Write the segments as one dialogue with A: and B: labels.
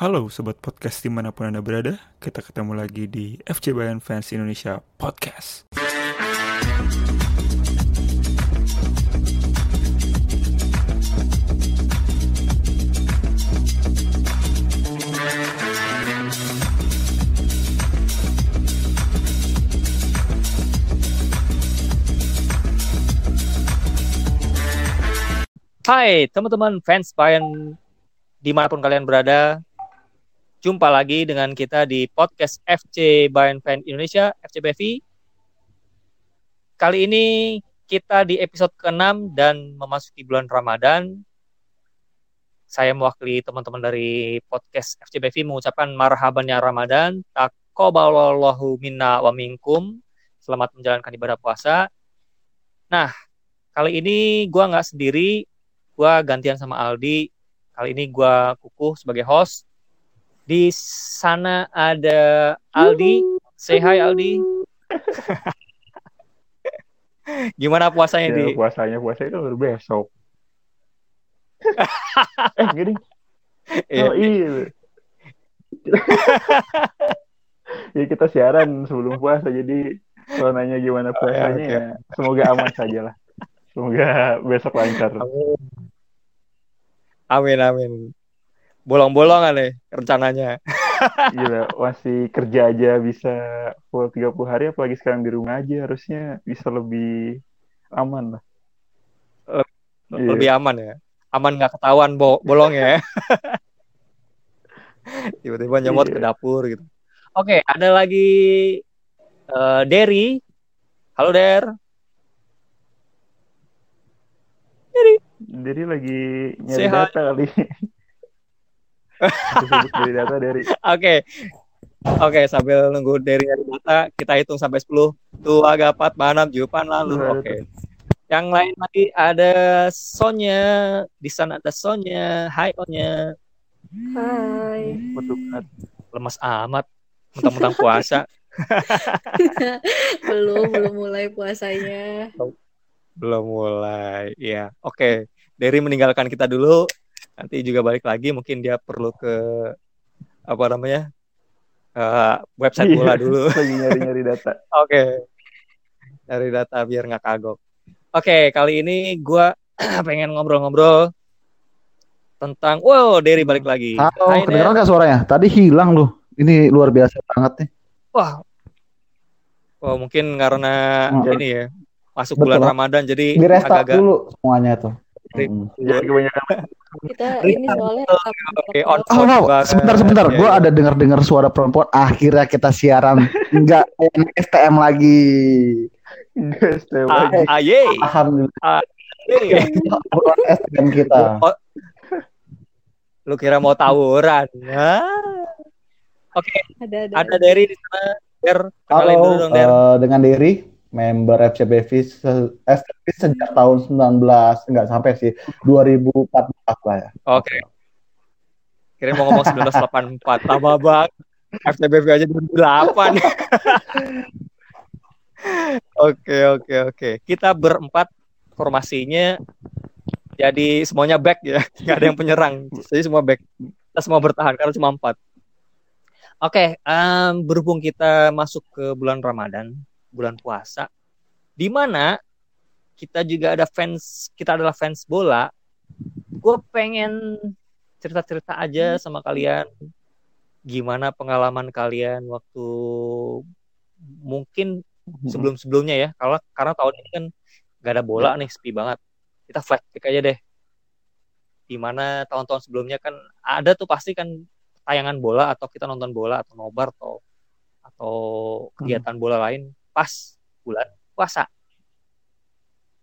A: Halo Sobat Podcast di mana pun Anda berada, kita ketemu lagi di FC Bayern Fans Indonesia Podcast.
B: Hai teman-teman fans Bayern di mana pun kalian berada, jumpa lagi dengan kita di podcast FC Bayern Fan Indonesia, FCBV. Kali ini kita di episode ke-6 dan memasuki bulan Ramadan. Saya mewakili teman-teman dari podcast FCBV mengucapkan marhabannya Ramadan, takobalallahu minna wa minkum. Selamat menjalankan ibadah puasa. Nah, kali ini gua nggak sendiri, gua gantian sama Aldi. Kali ini gua kukuh sebagai host. Di sana ada Aldi. Say hi Aldi. Gimana puasanya di?
C: Ya, puasanya puasa itu baru besok. eh gini.
B: Iya.
C: Oh iya. ya kita siaran sebelum puasa jadi kalau nanya gimana puasanya
B: oke.
C: ya semoga aman saja lah. Semoga besok lancar.
B: Amin amin. Bolong-bolongan nih rencananya.
C: Gila, masih kerja aja bisa full 30 hari apalagi sekarang di rumah aja harusnya bisa lebih aman lah. Iya.
B: Lebih aman ya. Aman nggak ketahuan bo bolong ya. Tiba-tiba nyemot
C: Iya.
B: ke dapur gitu. Oke, ada lagi eh, Derry. Halo Der.
C: Jadi lagi nyari
B: Sehat.
C: data kali. Dari data dari
B: Oke. Oke, sambil nunggu dari nyari data, kita hitung sampai 10. Dua, gapat, manam, jupan, lalu. Oke. Yang lain lagi ada Sonya. Di sana ada Sonya. Hai Sonya.
D: Hai.
B: Lemas amat. Mentang-mentang puasa.
D: belum belum mulai puasanya.
B: Belum mulai. Iya. Oke. Dari meninggalkan kita dulu. Nanti juga balik lagi. Mungkin dia perlu ke apa namanya? eh, website bola
C: Iya,
B: dulu.
C: lagi nyari-nyari data.
B: Oke. Dari data biar nggak kagok. Oke, kali ini gua pengen ngobrol-ngobrol tentang wow, Derry balik lagi.
E: Halo,
B: Hai,
E: kedengeran nggak suaranya? Tadi hilang loh. Ini luar biasa banget nih.
B: Wah. Wah, mungkin karena
E: Hmm.
B: ini ya. Masuk
E: Betul.
B: bulan Ramadan jadi
E: Di
B: agak-agak
E: dulu semuanya tuh.
C: Jangan kebanyakan.
D: Kita ini soalnya
B: Oke, on
E: Oh,
B: banget.
E: sebentar sebentar.
B: Iya,
E: Gue
B: iya.
E: ada dengar-dengar suara perempuan. Akhirnya kita siaran nggak STM lagi.
C: STM
B: Ah,
C: lagi.
B: Aye.
E: Alhamdulillah. STM kita.
B: Oh, Lu kira mau tawuran? Oke,
D: ada ada.
B: ada dari di sana. Der,
E: Halo,
B: dulu dong, Der.
E: eh, dengan Dery, member FCBV se- sejak tahun 19 enggak sampai sih 2014 lah ya.
B: Oke. Kira mau ngomong 1984. Lama banget. FTBV aja 2008. Oke, oke, oke. Kita berempat formasinya jadi semuanya back ya. Nggak ada yang penyerang. Jadi semua back. Kita semua bertahan karena cuma empat. Oke, em, berhubung kita masuk ke bulan Ramadan, bulan puasa, di mana kita juga ada fans, kita adalah fans bola. Gue pengen cerita-cerita aja sama kalian. Gimana pengalaman kalian waktu mungkin sebelum-sebelumnya ya kalau karena tahun ini kan gak ada bola nih sepi banget. Kita flashback aja deh. Gimana tahun-tahun sebelumnya kan ada tuh pasti kan tayangan bola atau kita nonton bola atau nobar atau atau kegiatan bola lain pas bulan puasa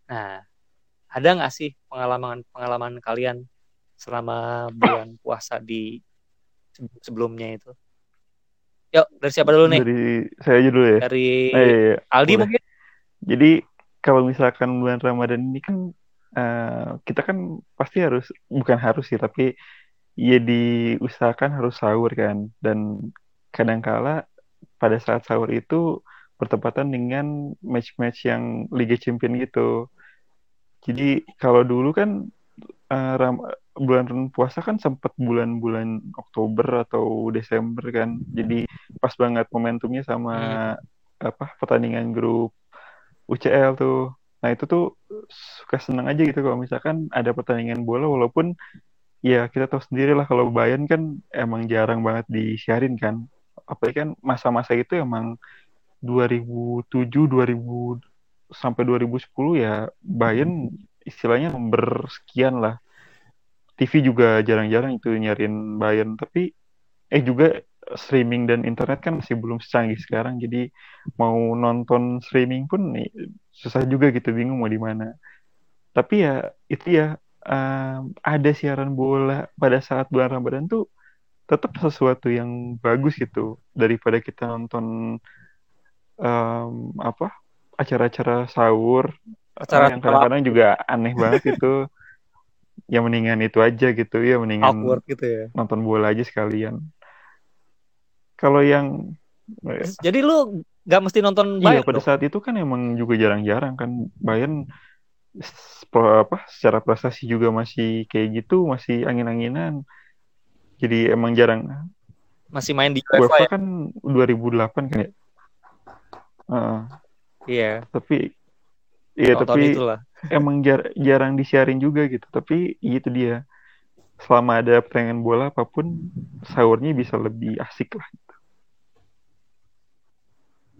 B: nah ada nggak sih pengalaman pengalaman kalian selama bulan puasa di se- sebelumnya itu yuk dari siapa dulu nih
C: Dari saya aja dulu ya.
B: dari
C: Eh, iya, iya.
B: Aldi
C: boleh.
B: mungkin
C: Jadi kalau misalkan bulan Ramadan ini kan eh, kita kan pasti harus bukan harus sih tapi ya diusahakan harus sahur kan dan kadangkala pada saat sahur itu bertepatan dengan match-match yang Liga Champion gitu. Jadi kalau dulu kan Ram- bulan puasa kan sempet bulan-bulan Oktober atau Desember kan. Jadi pas banget momentumnya sama apa pertandingan grup UCL tuh. Nah itu tuh suka seneng aja gitu kalau misalkan ada pertandingan bola walaupun ya kita tahu sendiri lah kalau Bayern kan emang jarang banget disiarin kan. Apalagi kan masa-masa itu emang 2007 2000 sampai 2010 ya Bayern istilahnya nomor sekian lah. TV juga jarang-jarang itu nyariin Bayern tapi eh juga streaming dan internet kan masih belum secanggih sekarang jadi mau nonton streaming pun nih, susah juga gitu bingung mau di mana. Tapi ya itu ya um, ada siaran bola pada saat bulan Ramadan tuh tetap sesuatu yang bagus gitu daripada kita nonton um, apa? Acara-acara sahur
B: Acara
C: yang kadang-kadang juga aneh banget itu. Ya mendingan itu aja gitu. Ya mendingan
B: gitu ya.
C: nonton bola aja sekalian. Kalau yang eh,
B: Jadi lu gak mesti nonton
C: iya
B: Bayern
C: pada
B: dong?
C: saat itu kan emang juga jarang-jarang kan. Bayern apa secara prestasi juga masih kayak gitu masih angin-anginan. Jadi emang jarang.
B: Masih main di UEFA ya.
C: kan 2008 kan ya Heeh.
B: Iya,
C: tapi iya tapi
B: itulah.
C: emang jar- jarang disiarin juga gitu tapi itu dia selama ada pertandingan bola apa pun sahurnya bisa lebih asik lah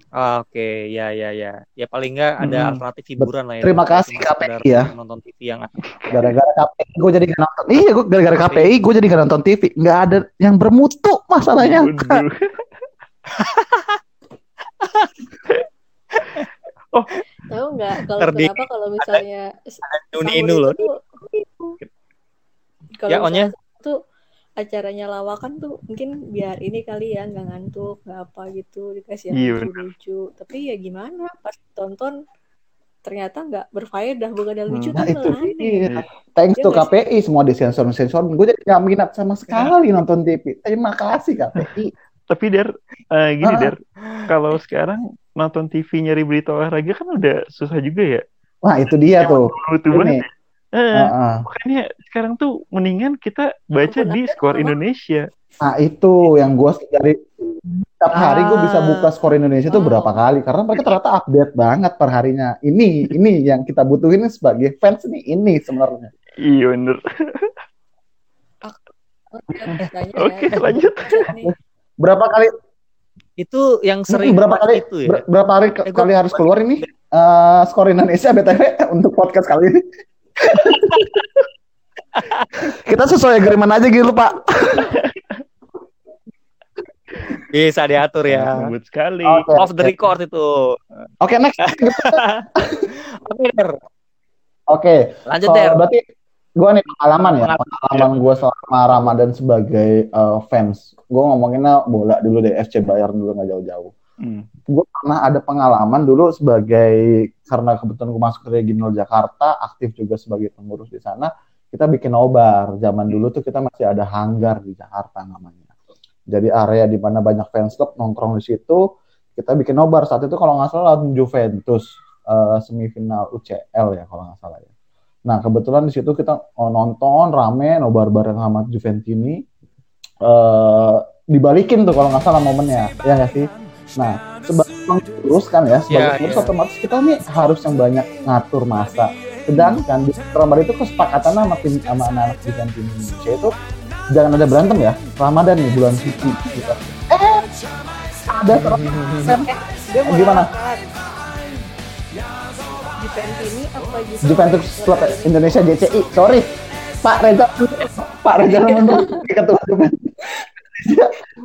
B: Ah, Oke, ya ya ya. Ya paling nggak ada
C: Hmm.
B: alternatif hiburan lah ya.
E: Terima kasih, KPI ya.
B: Nonton TV yang
E: Gara-gara KPI gue jadi gak nonton. Iya, gue gara-gara KPI gue jadi gak nonton TV. Nggak ada yang bermutu masalahnya.
C: Waduh.
D: Tahu nggak kalau
B: Terdik.
D: kenapa kalau misalnya
B: Nuni Inu loh.
D: itu kalau
B: Ya, Onya.
D: misalnya tuh acaranya lawakan tuh mungkin biar ini kali ya nggak ngantuk nggak apa gitu dikasih yang
C: Iya,
D: lucu-lucu tapi ya gimana pas tonton ternyata nggak berfaedah bukan ada lucu
C: Hmm.
E: Nah
D: tapi
E: itu
D: aneh
E: iya. Thanks
D: Iya
E: to
D: nggak?
E: KPI semua disensor sensor. Gue jadi gak minat sama sekali nonton TV. Terima kasih KPI.
C: Tapi der eh, gini
E: Ah.
C: der kalau sekarang nonton TV nyari berita olahraga kan udah susah juga ya
E: Wah itu dia tuh.
C: dulu tuh
E: Ini.
C: banget Eh,
E: Heeh.
C: makanya sekarang tuh mendingan kita baca di skor? Indonesia
E: Nah itu yang gue dari setiap hari gue bisa
C: Ah.
E: buka skor Indonesia itu berapa kali karena mereka ternyata update banget per harinya. Ini ini yang kita butuhin sebagai fans nih ini sebenarnya.
C: iya bener
D: Oke, tanya ya.
C: Oke, lanjut.
E: Berapa kali
B: Itu yang sering
E: berapa kali
B: itu ya.
E: ber- berapa hari
B: Eh, gua-
E: kali harus keluar ini eh, skor Indonesia BTW untuk podcast kali ini? Kita sesuai agreement aja gitu Pak.
B: Bisa diatur ya.
C: lembut sekali
E: Oke.
B: Off the record itu.
E: Oke next.
B: Oke, Der.
E: Oke.
B: Lanjut,
E: So,
B: Der.
E: berarti gue nih pengalaman ya,
B: Pengalaman.
E: gue selama Ramadan sebagai eh, fans. Gue ngomonginnya bola dulu deh, FC Bayern dulu nggak jauh-jauh.
C: Hmm.
E: Gue pernah ada pengalaman dulu sebagai karena kebetulan gue masuk ke regional Jakarta, aktif juga sebagai pengurus di sana. Kita bikin nobar. Zaman dulu tuh kita masih ada hanggar di Jakarta namanya. Jadi area di mana banyak fans club nongkrong di situ. Kita bikin nobar saat itu kalau nggak salah lawan Juventus eh, semifinal UCL ya kalau nggak salah ya. Nah, kebetulan di situ kita oh, nonton rame nobar bareng sama Juventini. Eh dibalikin tuh kalau nggak salah momennya, ya nggak sih? Nah, sebagai pengurus kan ya, sebagai pengurus
B: ya.
E: otomatis kita nih harus yang banyak ngatur masa. Sedangkan di Ramadan itu kesepakatan sama tim sama anak-anak Juventini Indonesia itu jangan ada berantem ya. Ramadan nih bulan suci gitu. Eh, ada terus
D: dia
E: Gimana?
D: Juventus ini apa Juventus?
E: Juventus Club Indonesia JCI. Sorry, Pak Reza, Pak Reza Ramondo, ketua Juventus.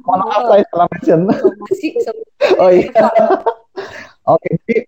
E: Mohon maaf saya salah mention. Oh iya. Oke, jadi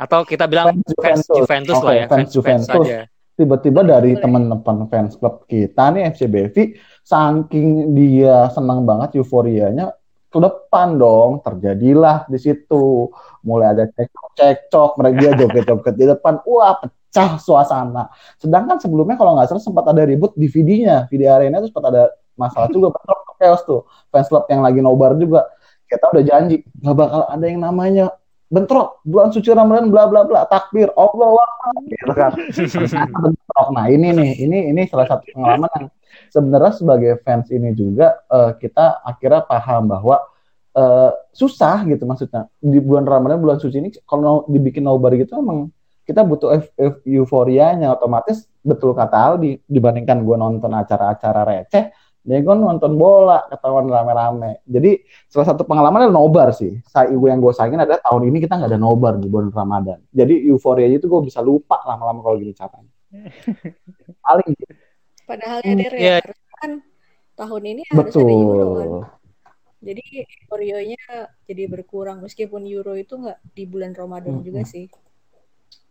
B: Atau kita bilang fans Juventus
E: Oke,
B: lah ya,
E: fans
B: fans Juventus
E: Juventus.
B: saja.
E: tiba-tiba dari teman-teman fans klub kita nih FCBV, saking dia senang banget euforianya, ke depan dong terjadilah di situ. Mulai ada cekcok-cekcok, mereka joget-joget di depan, wah pecah suasana. Sedangkan sebelumnya kalau nggak salah sempat ada ribut di videonya, video arena itu sempat ada masalah juga, bentrok chaos tuh. Fans club yang lagi nobar juga, kita udah janji nggak bakal ada yang namanya bentrok bulan suci Ramadan bla bla bla takbir Allah Akbar gitu kan. Bentrok nah ini nih ini ini salah satu pengalaman yang sebenarnya sebagai fans ini juga eh, kita akhirnya paham bahwa eh, susah gitu maksudnya. Di bulan Ramadan bulan suci ini kalau dibikin nobar gitu emang kita butuh euf- euf- euforianya otomatis betul kata Aldi dibandingkan gue nonton acara-acara receh dia gue nonton bola ketahuan rame-rame jadi salah satu pengalaman adalah nobar sih saya yang gue sayangin adalah tahun ini kita nggak ada nobar di bulan Ramadan jadi euforia itu gue bisa lupa lama-lama kalau gini caranya paling gitu.
D: Padahal ya Der,
B: Iya.
D: ya, kan tahun ini harus ada Euro kan.
E: betul
D: Jadi euforionya jadi berkurang meskipun Euro itu nggak di bulan Ramadan
E: Mm-mm.
D: juga sih.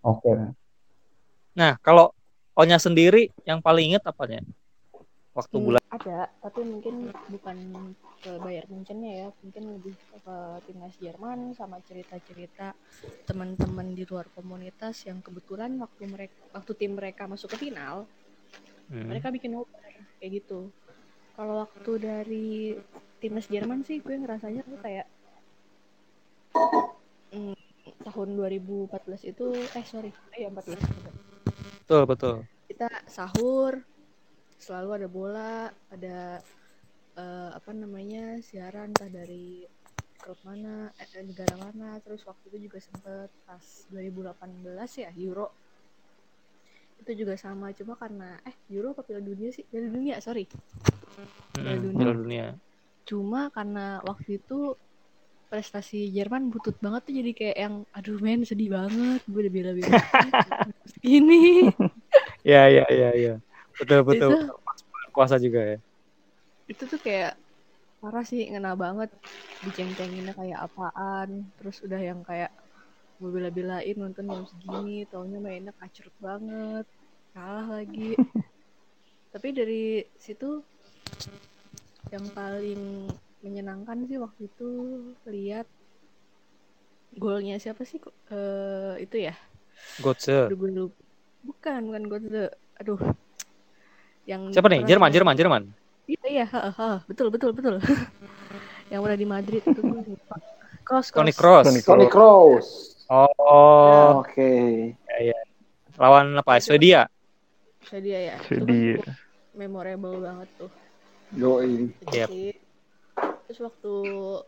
E: oke
B: Nah, kalau Onya sendiri yang paling inget apanya? Waktu
D: Hmm,
B: bulan
D: ada, tapi mungkin bukan ke Bayern Munchennya ya, mungkin lebih ke timnas Jerman sama cerita-cerita teman-teman di luar komunitas yang kebetulan waktu mereka waktu tim mereka masuk ke final,
B: Hmm.
D: mereka bikin nobar kayak gitu. Kalau waktu dari timnas Jerman sih gue ngerasanya tuh kayak hmm, tahun 2014 itu eh sorry, eh 14
B: betul betul.
D: kita sahur selalu ada bola ada eh, apa namanya siaran entah dari klub mana eh, eh, negara mana terus waktu itu juga sempet pas 2018 ya Euro itu juga sama cuma karena eh Euro apa Piala Dunia sih Piala Dunia sorry Piala
B: Hmm,
D: Dunia.
B: Piala dunia.
D: cuma karena waktu itu prestasi Jerman butut banget tuh jadi kayak yang aduh men sedih banget gue udah bela-bela ini
B: Ya ya ya ya. Betul betul.
D: Itu-
B: Kuasa juga ya.
D: itu tuh kayak parah sih ngena banget. Diceng-cenginnya kayak apaan terus udah yang kayak gue bela-belain nonton jam segini taunya mainnya kacrut banget kalah lagi. Tapi dari situ yang paling menyenangkan sih waktu itu lihat golnya siapa sih kok Eh, itu ya? Lupa. Bukan bukan gue aduh yang
B: Siapa nih? Jerman, Jerman, Jerman.
D: Iya iya, ha, ha, betul betul betul. yang pernah di Madrid itu tuh lupa. Cross
B: Toni
D: cross.
E: Toni Kroos
B: Oh,
E: oke
B: lawan apa? Swedia.
D: Swedia ya. Kan
C: Swedia.
D: memorable banget tuh.
E: Yoi.
B: Yep.
D: Jadi, Terus waktu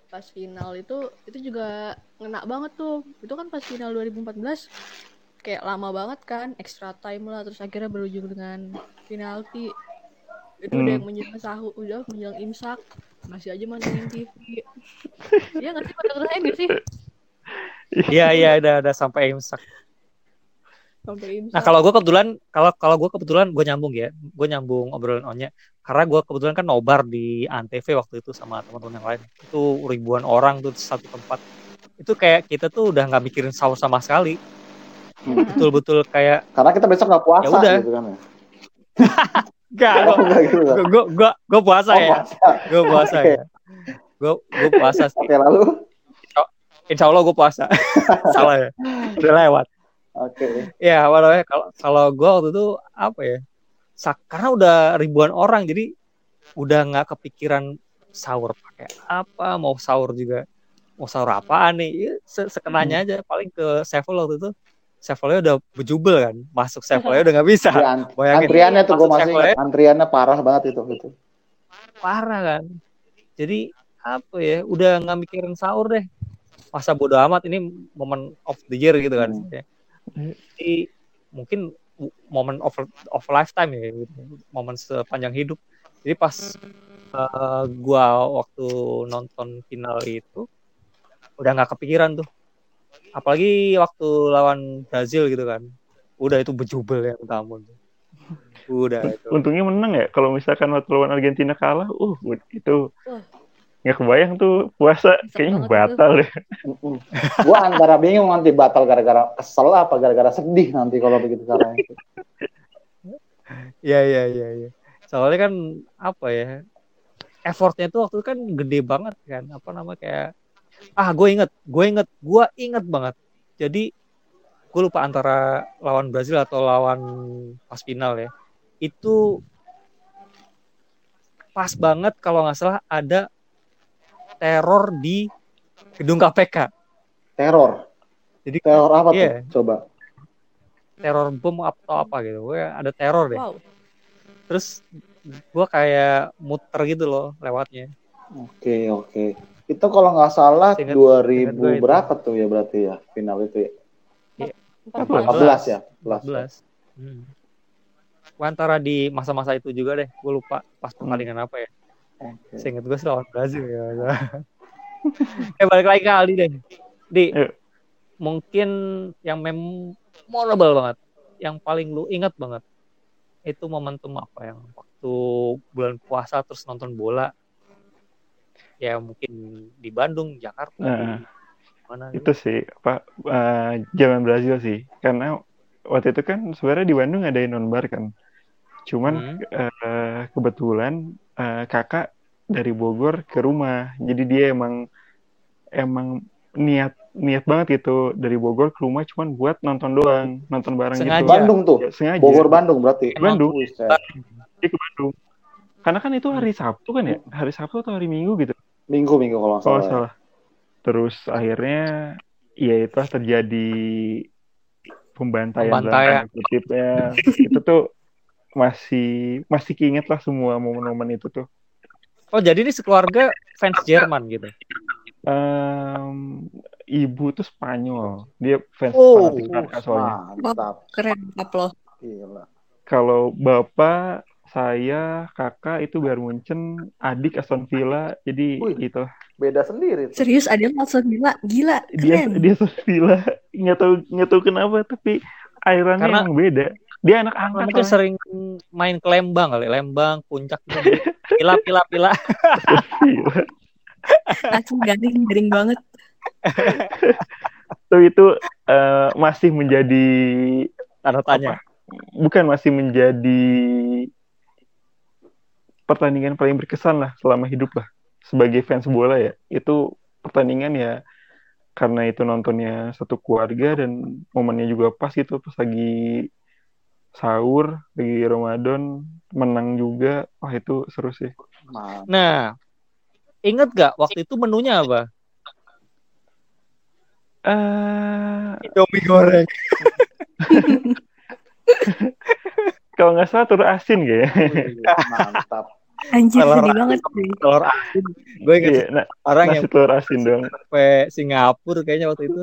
D: pas final itu itu juga ngena banget tuh. Itu kan pas final 2014 kayak lama banget kan, extra time lah terus akhirnya berujung dengan penalti. Itu udah
C: Hmm.
D: yang menjelang sahur, udah menjelang imsak. Masih aja mantengin TV. Iya nggak sih pada ngerasain nggak sih?
B: Iya iya udah udah sampai imsak.
D: Sampai imsak.
B: Nah kalau gue kebetulan kalau kalau gue kebetulan gue nyambung ya, gue nyambung obrolan onnya karena gue kebetulan kan nobar di Antv waktu itu sama teman-teman yang lain. Itu ribuan orang tuh satu tempat. Itu kayak kita tuh udah nggak mikirin sahur sama sekali.
E: Hmm.
B: Betul-betul kayak
E: Karena kita besok nggak puasa
B: Ya
E: gitu kan ya.
B: gak gue gue gue gue puasa
E: Oh,
B: ya, gue puasa ya. Gue gue puasa sih.
E: Oke, lalu
B: Insya Allah gue puasa. Salah ya. Udah lewat.
E: oke.
B: Ya, waduh kalau kalau gue waktu itu apa ya? Karena udah ribuan orang jadi udah nggak kepikiran sahur pakai apa, mau sahur juga mau sahur apaan nih? Ya, se- sekenanya aja paling ke Sevel waktu itu. Sevelnya udah bejubel kan, masuk Sevelnya udah nggak bisa.
E: An-
B: Bayangin
E: antriannya tuh gue masih ingat. Antriannya parah banget itu itu.
B: parah kan. Jadi apa ya? Udah nggak mikirin sahur deh. Masa bodo amat ini momen of the year gitu kan.
E: Hmm.
B: Ya. Jadi mungkin momen of of lifetime ya, gitu. momen sepanjang hidup. Jadi pas eh, gua waktu nonton final itu udah nggak kepikiran tuh. Apalagi waktu lawan Brazil gitu kan. Udah itu bejubel yang tamu. Udah itu.
C: Untungnya menang ya. Kalau misalkan waktu lawan Argentina kalah, uh itu nggak kebayang tuh puasa
D: Nyesek
C: kayaknya batal deh.
E: gue antara bingung nanti batal gara-gara kesel apa gara-gara sedih nanti kalau begitu caranya.
B: Iya iya iya iya. Soalnya kan apa ya? Effortnya tuh waktu itu kan gede banget kan. Apa nama kayak ah gue inget, gue inget, gue inget banget. Jadi gue lupa antara lawan Brazil atau lawan pas final ya. Itu pas banget kalau nggak salah ada teror di gedung KPK.
E: Teror.
B: Jadi
E: Teror apa
B: Iya.
E: tuh? Coba.
B: teror bom atau apa gitu. Gue ada teror deh.
D: Wow.
B: Terus gue kayak muter gitu loh lewatnya.
E: Oke, oke. Itu kalau nggak salah
B: Seingat-
E: 2000
B: seingat gue itu.
E: berapa tuh ya berarti ya final itu ya?
D: Empat
E: 14 ya? 14.
B: 14. Hmm. Gua antara di masa-masa itu juga deh. Gue lupa pas
E: Hmm.
B: pertandingan apa ya.
E: Oke.
B: Seingat gue lawan Brazil ya. eh balik lagi ke Aldi deh. Di
C: Yuk.
B: mungkin yang memorable banget, yang paling lu ingat banget itu momentum apa yang waktu bulan puasa terus nonton bola ya mungkin di Bandung, Jakarta,
C: Nah.
B: di mana
C: itu sih apa eh, zaman Brazil sih. Karena waktu itu kan sebenarnya di Bandung ada nonbar kan. Cuman eh, kebetulan eh, kakak dari Bogor ke rumah. Jadi dia emang emang niat niat banget gitu dari Bogor ke rumah cuman buat nonton doang nonton bareng
B: Sengaja.
C: gitu
E: Bandung tuh.
C: Ya, sengaja.
E: Bogor Bandung berarti.
C: Bandung.
E: Buset.
C: dia ke Bandung. Karena kan itu hari Sabtu kan ya? Hari Sabtu atau hari Minggu gitu
E: Minggu minggu kalau nggak
C: kalau
E: salah. ya.
C: salah terus akhirnya ya itu terjadi pembantaian
B: Pembantaian.
C: kutipnya itu tuh masih masih keinget lah semua momen-momen itu tuh
B: Oh jadi ini sekeluarga fans Jerman gitu.
C: Em, ibu tuh Spanyol dia fans
B: Oh,
C: fanatik soalnya
E: Mantap.
D: Keren, Pablo.
E: Gila.
C: kalau bapak saya kakak itu Bayern Munchen adik Aston Villa jadi
E: Wih.
C: itu
E: Beda sendiri tuh.
D: Serius ada langsung gila, gila,
C: dia
D: keren.
C: dia Aston Villa nggak tahu nggak tahu kenapa tapi airannya
B: Karena-
C: emang beda dia anak angkat
B: mungkin sering main ke Lembang kali, Lembang, puncak gitu. Pila pila pila.
C: Gila.
D: Langsung garing, garing banget.
C: Tuh itu eh, masih menjadi
B: Tanda tanya.
C: bukan masih menjadi pertandingan paling berkesan lah selama hidup lah sebagai fans bola ya itu pertandingan ya karena itu nontonnya satu keluarga dan momennya juga pas gitu pas lagi sahur lagi Ramadan menang juga wah itu seru sih.
B: Nah, inget gak waktu itu menunya apa?
C: eh
B: Indomie goreng.
C: kalau nggak salah telur asin kayaknya
E: Wih, Mantap.
D: Anjir,
B: Telur
D: sedih banget sih.
B: Telur asin. Gue inget
C: iya nah,
B: orang yang
C: telur asin doang
B: sampai Singapura kayaknya waktu itu.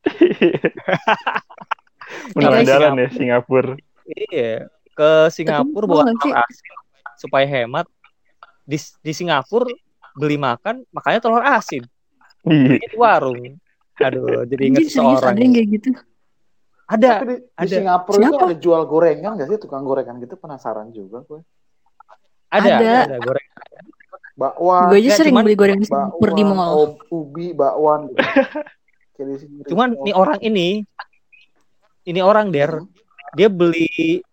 C: Menandalan ya Singapura
B: Iya, ke Singapura
D: sih?
B: telur asin supaya hemat. Di, di Singapura beli makan makanya telur asin
C: iya
B: di warung. Aduh, jadi inget
D: Anjir, serius
B: seorang.
D: ada yang kayak gitu.
B: Ada,
E: Tapi di, di
B: ada.
E: Singapura itu
D: Siapa?
E: ada jual gorengan nggak sih tukang gorengan gitu penasaran juga gue.
B: ada,
D: Ada.
B: ada, ada goreng.
E: Bakwan,
D: Gue aja
B: nggak,
D: sering
B: cuman-
D: beli goreng di Singapura di
E: bakwan,
D: mall.
E: ubi, bakwan. Gitu. Di.
B: Cuman nih orang ini, ini orang der, dia beli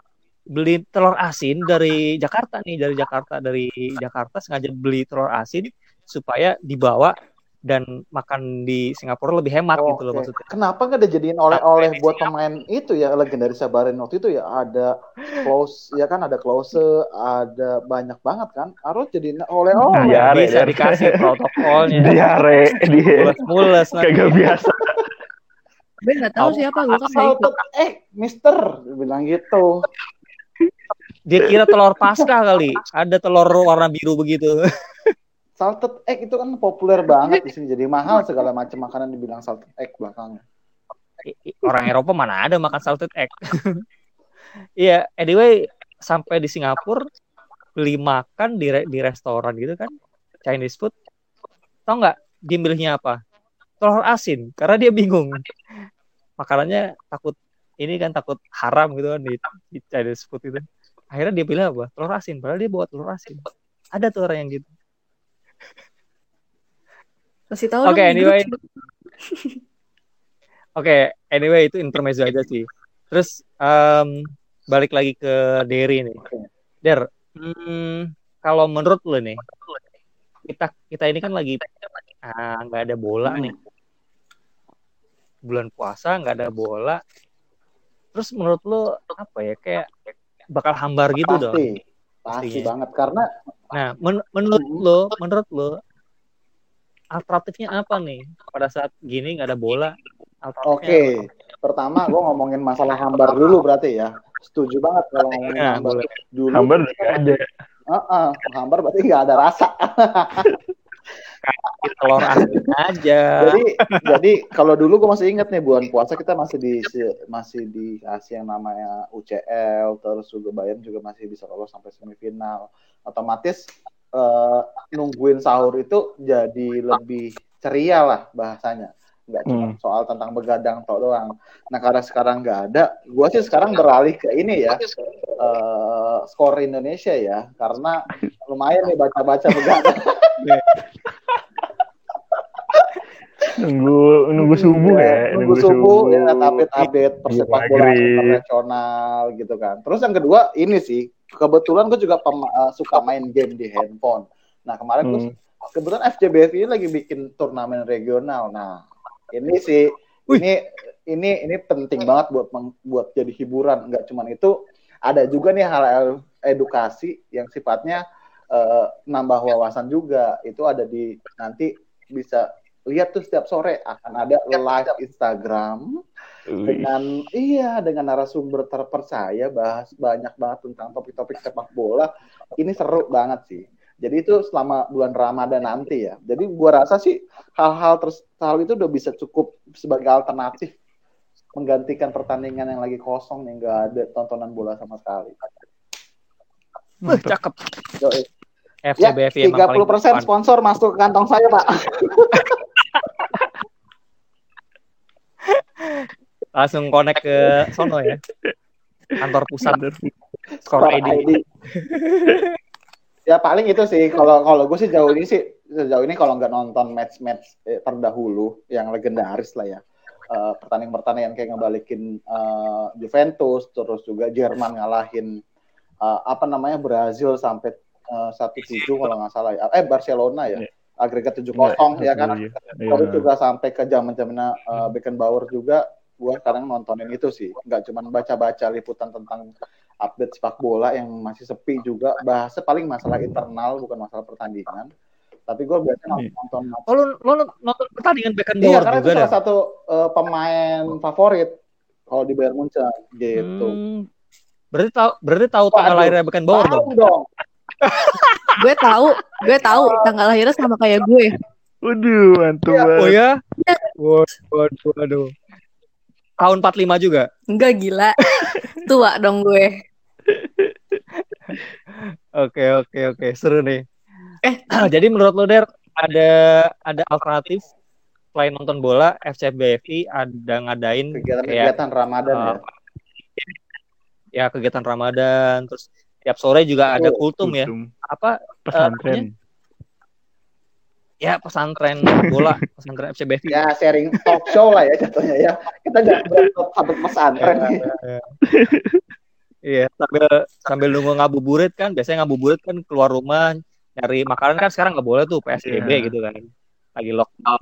B: beli telur asin dari Jakarta nih, dari Jakarta, dari Jakarta sengaja beli telur asin supaya dibawa dan makan di Singapura lebih hemat
E: Oh,
B: gitu loh
E: oke.
B: maksudnya.
E: Kenapa nggak dijadiin oleh-oleh buat pemain itu ya legendaris Sabarin waktu itu ya ada close ya kan ada close ada banyak banget kan harus jadiin oleh-oleh.
C: Nah,
B: Nggak
C: Diare,
B: bisa
C: der.
B: dikasih protokolnya.
C: diare dia
B: Mules-mules
C: kagak biasa
D: Gue nggak tahu siapa, gue kan nggak ikut.
E: Egg, Mister bilang gitu.
B: Dia kira telur pasca kali. Ada telur warna biru begitu.
E: Salted egg itu kan populer banget di sini jadi mahal segala macam makanan dibilang salted egg belakangnya.
B: Orang Eropa mana ada makan salted egg. Iya, anyway sampai di Singapura beli makan di re- di restoran gitu kan Chinese food. Tahu nggak dia milihnya apa? Telur asin karena dia bingung. Makanannya takut ini kan takut haram gitu kan di, di Chinese food itu. Akhirnya dia pilih apa? Telur asin. Padahal dia bawa telur asin. Ada tuh orang yang gitu.
D: Kasih tahu
B: Oke, anyway. Oke, anyway itu intermezzo aja sih. Terus em, balik lagi ke Derry nih. Der, hmm, kalau menurut lo nih, kita kita ini kan lagi ah, nggak ada bola nih. Bulan puasa nggak ada bola. Terus menurut lo apa ya kayak bakal hambar gitu dong.
E: Pasti.
B: Pastinya.
E: banget karena
B: Nah, men- menurut lo, menurut lo alternatifnya apa nih pada saat gini nggak ada bola?
E: Oke, pertama gue ngomongin masalah hambar dulu berarti ya. Setuju banget kalau ngomongin
B: Ya,
E: hambar.
B: boleh.
E: Dulu
C: Hambar juga ada.
E: Heeh, hambar berarti nggak ada rasa.
B: telur asin aja.
E: jadi jadi kalau dulu gue masih inget nih bulan puasa kita masih di masih dikasih yang namanya UCL terus juga Bayern juga masih bisa lolos sampai semifinal otomatis eh, nungguin sahur itu jadi lebih ceria lah bahasanya nggak cuma
C: Hmm.
E: soal tentang begadang tok doang nah karena sekarang nggak ada gue sih sekarang beralih ke ini ya eh, skor Indonesia ya karena lumayan nih baca-baca begadang
C: Nunggu nunggu subuh ya.
E: nunggu subuh ya update update persepak
C: Iya,
E: bola internasional gitu kan terus yang kedua ini sih kebetulan gue juga pem- eh, suka main game di handphone nah kemarin gue
C: Hmm.
E: kebetulan FCBF ini lagi bikin turnamen regional nah ini sih ini ini ini penting banget buat meng- buat jadi hiburan. Nggak cuman itu ada juga nih hal edukasi yang sifatnya eh, nambah wawasan juga. Itu ada di nanti bisa lihat tuh setiap sore. Akan ada live Instagram
C: Wih.
E: dengan iya dengan narasumber terpercaya bahas banyak banget tentang topik-topik sepak bola. Ini seru banget sih jadi itu selama bulan Ramadan nanti ya jadi gua rasa sih hal-hal terus hal itu udah bisa cukup sebagai alternatif menggantikan pertandingan yang lagi kosong yang nggak ada tontonan bola sama sekali
B: Wah, cakep.
E: Yoi. ya
B: FCBFI emang paling
E: 30%
B: depan.
E: sponsor masuk ke kantong saya pak
B: Langsung connect ke sono ya. Kantor pusat skor
E: Skor
B: ID.
E: ID. ya paling itu sih. Kalau kalau gue sih jauh ini sih sejauh ini kalau nggak nonton match-match eh, terdahulu yang legendaris lah ya. Eh, pertandingan-pertandingan kayak ngebalikin eh, Juventus terus juga Jerman ngalahin eh, apa namanya Brazil sampai satu tujuh kalau nggak salah ya. Eh Barcelona ya. Agregat tujuh kosong ya kan?
C: Iya.
E: Terus juga sampai ke zaman zamannya uh, Beckenbauer juga gue sekarang nontonin itu sih. Nggak cuma baca-baca liputan tentang update sepak bola yang masih sepi juga bahasa paling masalah internal bukan masalah pertandingan tapi gue biasanya
C: Iya.
E: nonton
B: Oh, lu, lu nonton pertandingan
E: iya
B: Beckenbauer
E: karena itu
B: juga
E: salah
B: dah.
E: satu uh, pemain favorit kalau di Bayern Munchen gitu
B: Hmm. Berarti tahu berarti tahu tanggal
E: Waduh.
B: lahirnya Beckenbauer
E: tahu
B: dong.
E: dong
D: gue tahu gue tahu tanggal lahirnya sama kayak gue
C: Waduh, mantap
E: Iya.
B: Oh ya? Waduh, waduh, waduh. Tahun 45 juga.
D: enggak gila tua dong gue
B: Oke, oke, oke. Seru nih. Eh, jadi menurut lo Der ada ada alternatif selain nonton bola, FCBFI ada ngadain kayak
E: kegiatan-kegiatan Ramadan ya
B: uh, ya kegiatan Ramadan, terus tiap sore juga ada
E: Betul.
B: kultum ya.
C: Kultum.
B: Apa
C: Pesantren.
B: ya pesantren bola, pesantren FCBFI.
E: ya sharing talk show lah ya jatuhnya ya kita jangan berat satu pesantren nih
B: Iya, sambil sambil nunggu ngabuburit kan, biasanya ngabuburit kan keluar rumah nyari makanan kan sekarang nggak boleh tuh PSBB
C: Iya.
B: gitu kan. Lagi lockdown.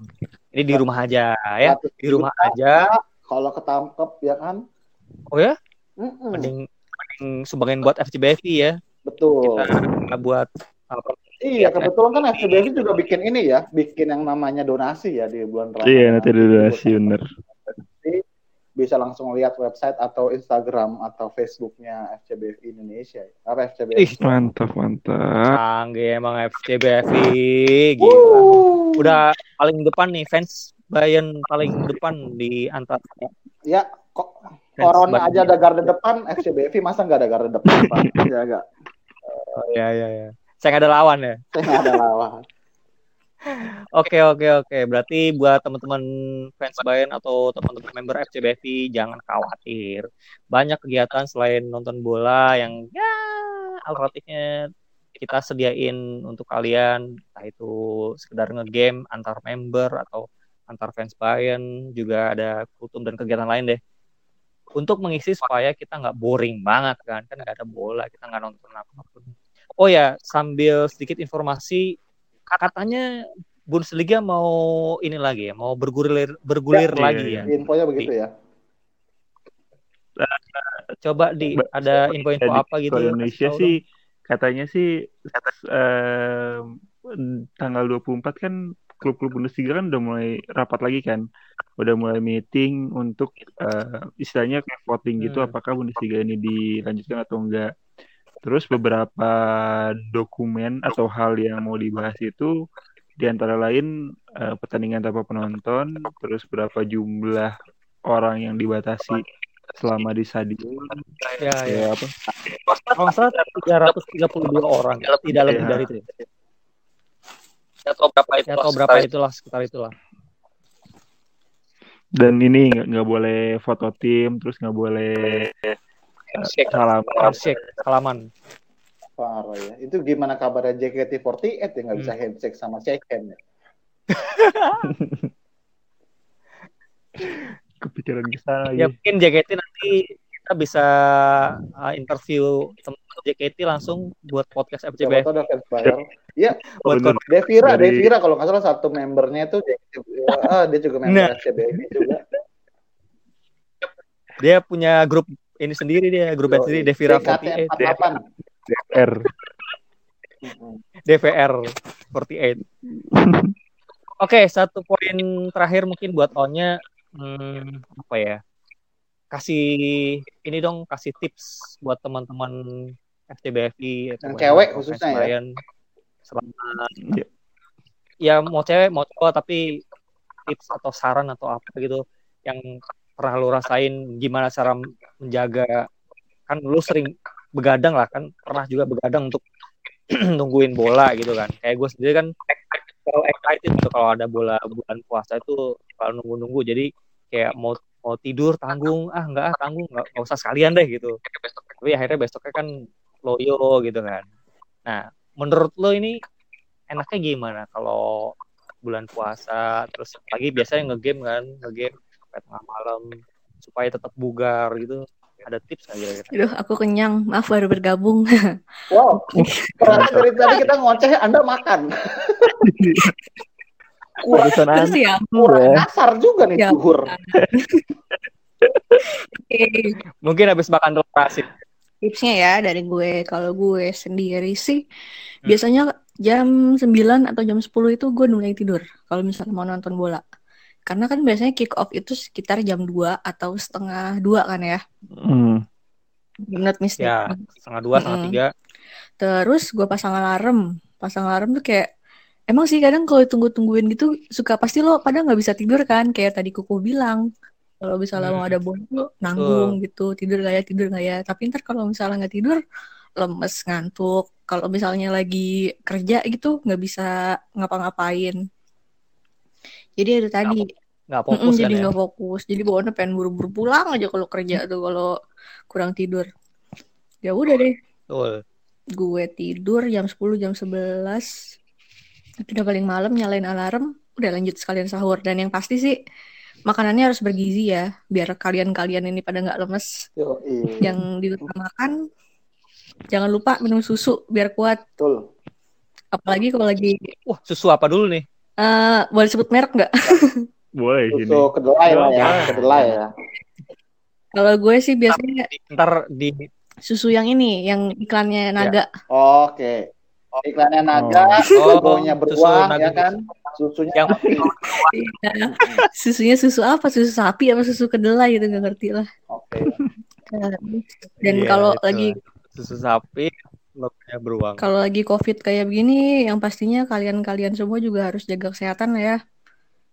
B: Ini di rumah aja ya, di rumah aja.
E: kalau ketangkep ya kan
B: Oh ya,
E: Mm-mm.
B: mending mending sumbangin buat FCBFI ya.
E: betul
B: Kita nggak buat apa
E: Iya, kebetulan kan FCBFI juga bikin ini ya, bikin yang namanya donasi ya di bulan Ramadan.
C: Iya, nanti donasi, bener.
E: Bisa langsung lihat website atau Instagram atau Facebooknya FCBFI Indonesia. Apa FCBFI?
B: Ih,
C: Mantap, mantap.
B: canggih emang FCBFI gila. Udah paling depan nih fans Bayern paling depan di antara
E: Ya, kok
B: fans
E: Corona
B: Bayern.
E: aja ada garda depan, FCBFI masa nggak ada garda depan, Pak? Ya nggak.
B: Oh, ya ya ya. Saya nggak ada lawan ya.
E: Saya nggak ada lawan.
B: Oke oke oke. Berarti buat teman-teman fans Bayern atau teman-teman member FCBFI jangan khawatir. Banyak kegiatan selain nonton bola yang ya alternatifnya kita sediain untuk kalian. Entah itu sekedar ngegame antar member atau antar fans Bayern juga ada kultum dan kegiatan lain deh. Untuk mengisi supaya kita nggak boring banget kan, kan nggak ada bola, kita nggak nonton apa pun. Oh ya, sambil sedikit informasi katanya Bundesliga mau ini lagi ya, mau bergulir bergulir
C: Ya,
B: lagi
C: iya,
B: ya.
E: Infonya begitu ya.
B: Coba di ada info-info apa gitu.
C: Kalau Indonesia sih katanya sih em, tanggal 24 kan klub-klub Bundesliga kan udah mulai rapat lagi kan. Udah mulai meeting untuk eh, istilahnya kayak voting gitu
B: Hmm.
C: apakah Bundesliga ini dilanjutkan atau enggak. Terus beberapa dokumen atau hal yang mau dibahas itu di antara lain eh, pertandingan tanpa penonton, terus berapa jumlah orang yang dibatasi selama di stadion,
B: Ya, ya.
C: ya apa?
B: Kalau nggak salah 332 orang, tidak lebih
C: Ya.
B: dari itu. ya.
F: atau berapa itu
B: Ya, atau berapa itulah sekitar itulah.
C: Dan ini nggak boleh foto tim, terus nggak boleh
F: handshake
C: salam.
B: Handshake, salaman.
E: Parah ya. Itu gimana kabarnya JKT48 ya nggak bisa handshake sama shake hand ya?
C: Kepikiran ke sana
B: Ya
C: lagi.
B: mungkin JKT nanti kita bisa uh, interview teman JKT langsung buat podcast
E: tahu ada fans Bayern. Iya,
B: Buat.
E: Devira,
C: Dari-
E: Devira kalau nggak salah satu membernya itu JKT. Ah, dia juga member
B: Nah.
E: FCBM juga.
B: Dia punya grup ini sendiri dia, grup band sendiri Devira 48,
E: JKT48.
C: R.
E: Mm-mm.
B: DVR 48. Oke, satu poin terakhir mungkin buat Onya hmm, apa ya? Kasih ini dong, kasih tips buat teman-teman FCBFI atau
E: Yang cewek
B: fans
E: khususnya ya?
B: Selama
C: Iya.
B: ya mau cewek mau cowok tapi tips atau saran atau apa gitu yang pernah lu rasain gimana cara menjaga? Kan lu sering begadang lah kan pernah juga begadang untuk nungguin bola gitu kan. Kayak gue sendiri kan kalau excited gitu kalau ada bola bulan puasa itu kalau nunggu-nunggu. Jadi kayak mau mau tidur tanggung. Ah enggak ah tanggung. Nggak nggak usah sekalian deh gitu. Tapi akhirnya besoknya kan loyo gitu kan. Nah menurut lo ini enaknya gimana kalau bulan puasa? Terus pagi biasanya ngegame kan ngegame sampai tengah malam supaya tetap bugar gitu ada tips nggak kira-kira
D: Aduh, aku kenyang. Maaf baru bergabung.
E: Wow, ternyata dari tadi kita ngoceh, Anda makan. kurang,
D: Terus ya,
E: kurang kasar juga nih
D: Ya.
E: zuhur.
D: oke.
B: mungkin habis makan telur asin
D: Tipsnya ya dari gue. Kalau gue sendiri sih,
B: Hmm.
D: biasanya jam 9 atau jam 10 itu gue mulai tidur. Kalau misalnya mau nonton bola. Karena kan biasanya kick off itu sekitar jam 2 atau setengah 2 kan ya.
C: Hmm.
D: Not mistake.
B: ya setengah dua setengah
D: Mm-mm.
B: tiga
D: Terus gue pasang alarm. Pasang alarm tuh kayak emang sih kadang kalau tunggu-tungguin gitu suka pasti lo pada nggak bisa tidur kan kayak tadi Kuku bilang. Kalau misalnya
B: Hmm.
D: mau ada bola tuh nanggung gitu tidur gak ya tidur gak ya. Tapi ntar kalau misalnya nggak tidur lemes ngantuk. Kalau misalnya lagi kerja gitu nggak bisa ngapa-ngapain. Jadi itu tadi
B: nggak fokus kan
D: jadi
B: ya
D: nggak fokus. Jadi bawaannya pengen buru-buru pulang aja kalau kerja tuh kalau kurang tidur. Ya udah deh
B: Betul.
D: gue tidur jam 10 jam 11 itu udah paling malam nyalain alarm udah lanjut sekalian sahur dan yang pasti sih makanannya harus bergizi ya biar kalian-kalian ini pada nggak lemes
E: Yo, iya.
D: yang diutamakan jangan lupa minum susu biar kuat
E: Betul.
D: apalagi kalau lagi
B: wah susu apa dulu nih
D: eh boleh sebut merek nggak?
C: Boleh sini.
E: Susu kedelai lah ya, kedelai. ya.
D: kalau gue sih biasanya
B: ntar di
D: susu yang ini yang iklannya naga.
E: Oke. Iklannya naga,
B: Oh,
E: logonya
B: susu
E: beruang
B: naga.
E: ya kan. Susunya
B: yang
D: susunya susu apa? Susu sapi apa susu kedelai gitu nggak ngerti lah.
E: Oke.
D: dan
B: Iya,
D: kalau lagi
B: susu sapi logonya beruang
D: Kalau lagi COVID kayak begini, yang pastinya kalian-kalian semua juga harus jaga kesehatan ya.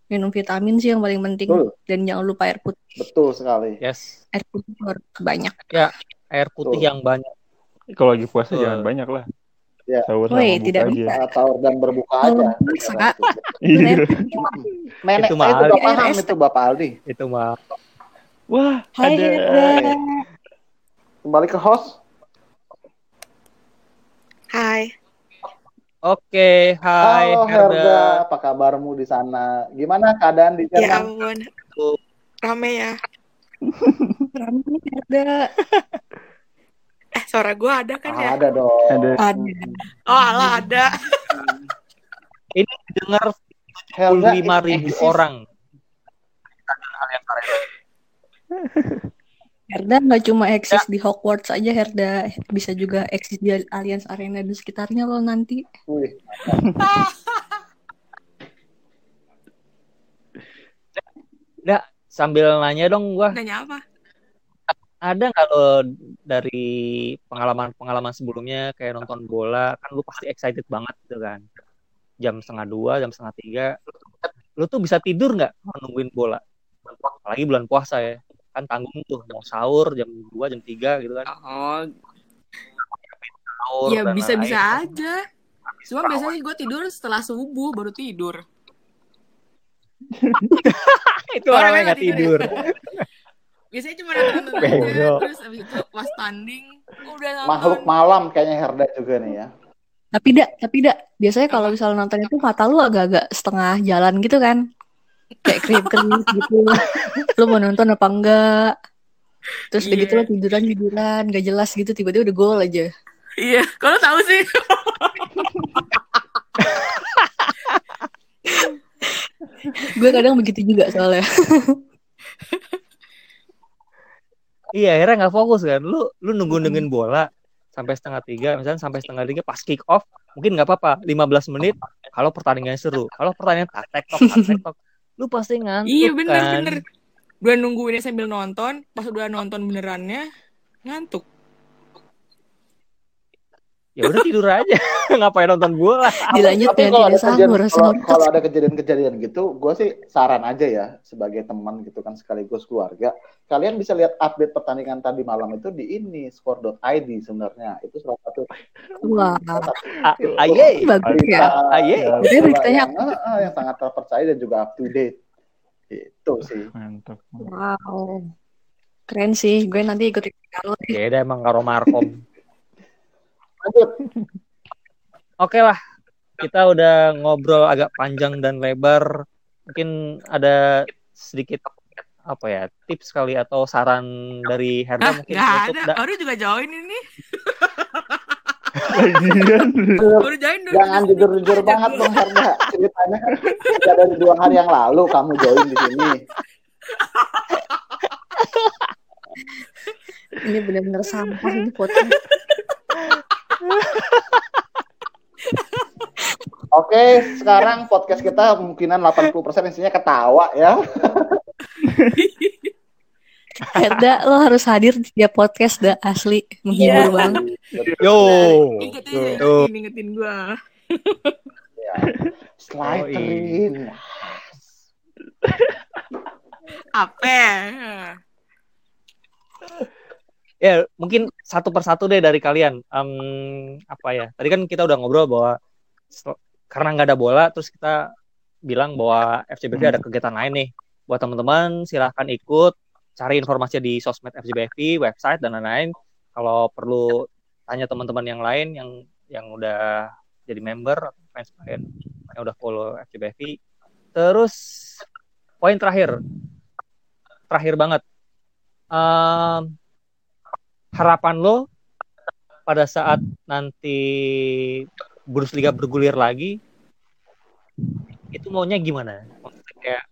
D: Minum vitamin sih yang paling penting.
E: Betul.
D: Dan jangan lupa air putih.
E: Betul sekali.
B: yes
D: Air putih harus banyak.
B: air putih
E: Betul.
B: yang banyak
C: Kalau lagi puasa
B: Betul.
C: jangan banyak lah.
E: Ya.
C: Sahur
D: Woi, tidak
C: aja.
D: bisa.
E: Saat sahur dan berbuka aja.
D: Bisa.
C: Iya.
E: Menek
B: Itu
E: saya
B: mahal.
E: juga paham itu Bapak Aldi.
B: itu mah
C: Wah,
D: Hai,
C: ada.
E: Kembali ke host.
G: Hai,
B: oke hai
E: Halo
B: Herda
E: Herda, apa kabarmu di sana? Gimana keadaan di
G: ya
E: Jerman?
G: ampun, rame ya.
D: Rame nih, Herda.
G: Eh, suara gue ada kan ya?
E: Ada dong.
C: Ada.
D: Ada.
G: Oh, ala ada.
B: ini dengar
E: Helda
B: 75
E: it
B: ribu orang hal yang keren
D: Herda nggak cuma eksis di Hogwarts aja Herda bisa juga eksis di Allianz Arena dan sekitarnya loh nanti.
E: Wih,
B: Nggak, sambil nanya dong gua,
G: Nanya apa?
B: ada nggak lo dari pengalaman-pengalaman sebelumnya kayak nonton bola, kan lu pasti excited banget gitu kan. Jam setengah dua, jam setengah tiga, lu tuh bisa tidur nggak nungguin bola? Apalagi bulan puasa ya, kan tanggung tuh mau sahur jam 2, jam 3 gitu kan.
G: Oh,
B: Sahur
G: ya bisa-bisa
B: lain-lain.
G: aja. Cuma biasanya gue tidur setelah subuh baru tidur.
B: Itu
G: Oh,
B: namanya nggak
G: tidur
B: tidur.
G: Biasanya cuma nonton aja. Terus abis itu pas tanding udah nonton.
E: makhluk malam kayaknya Herda juga nih ya.
D: Tapi dak, tapi dak, biasanya kalau misalnya nonton itu mata lu agak-agak setengah jalan gitu kan. Kayak kriip-kriip gitu. Lu mau nonton apa enggak? Terus udah
G: Iya.
D: gitu lo tiduran-tiduran, gak jelas gitu, tiba-tiba udah gol aja.
G: Iya, kalau tahu sih.
D: Gue kadang begitu juga soalnya.
B: Iya, akhirnya nggak fokus kan. Lu lu nunggu nungguin bola sampai setengah tiga, misalnya sampai setengah tiga pas kick off, mungkin nggak apa-apa, 15 menit. Kalau pertandingannya seru, kalau pertandingan tak tek tok, tak tek tok, lu pasti ngantuk
G: Iya bener
B: kan.
G: bener. Gue nungguinnya sambil nonton, pas udah nonton benerannya ngantuk.
B: Ya udah tidur aja, ngapain nonton bola?
D: Dilanjut
E: Tapi
D: ya,
E: kalau ada kejadian,
D: sahur.
E: kalau,
D: sahur.
E: kalau ada kejadian-kejadian gitu, gue sih saran aja ya sebagai teman gitu kan sekaligus keluarga. Kalian bisa lihat update pertandingan tadi malam itu di ini score.id sebenarnya itu salah satu
D: Wah,
B: Aye,
D: bagus ya.
B: Aye.
E: ya,
D: Berarti
E: bola
D: beritanya
E: yang, yang sangat terpercaya dan juga up to date. Itu sih.
C: Mantap.
D: Wow. Keren sih, gue nanti ikut kalau
B: Ya udah emang karo Markom.
E: Lanjut.
B: Oke lah, kita udah ngobrol agak panjang dan lebar. Mungkin ada sedikit apa ya tips kali atau saran dari Herda
G: Ah,
B: mungkin untuk
G: ada.
B: da-
G: Baru juga join ini. Baru join dulu.
E: Jangan jujur-jujur banget dong Herda. Ceritanya kan dari dua hari yang lalu kamu join di sini.
D: ini benar-benar sampah ini podcast.
E: Oke, sekarang podcast kita kemungkinan 80% isinya ketawa ya.
D: Herda, lo harus hadir di setiap podcast dah asli menghibur
G: Iya.
D: banget.
B: Yo.
G: Ingetin,
B: Tuh.
G: ingetin, gue.
E: Ya. Slytherin.
G: Apa?
B: Ya, mungkin satu persatu deh dari kalian. Em, apa ya? Tadi kan kita udah ngobrol bahwa karena nggak ada bola, terus kita bilang bahwa FCBV ada kegiatan lain nih. Buat teman-teman, silahkan ikut, cari informasinya di sosmed FCBV, website dan lain-lain. Kalau perlu tanya teman-teman yang lain yang yang udah jadi member atau fans lain yang udah follow FCBV. Terus poin terakhir, terakhir banget. Em, harapan lo pada saat nanti Bundesliga bergulir lagi itu maunya gimana? Maksudnya kayak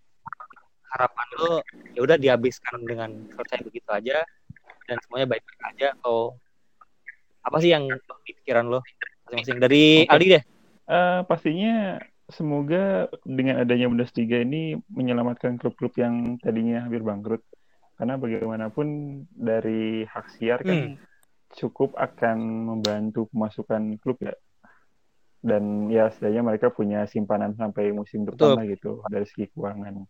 B: harapan lo ya udah dihabiskan dengan selesai begitu aja dan semuanya baik-baik aja atau apa sih yang di pikiran lo masing-masing dari
C: Oke.
B: Aldi deh?
C: Eh, pastinya semoga dengan adanya Bundesliga ini menyelamatkan klub-klub yang tadinya hampir bangkrut. Karena bagaimanapun dari hak siar kan cukup akan membantu pemasukan klub ya. Dan ya setidaknya mereka punya simpanan sampai musim
B: Betul.
C: depan lah gitu dari segi keuangan.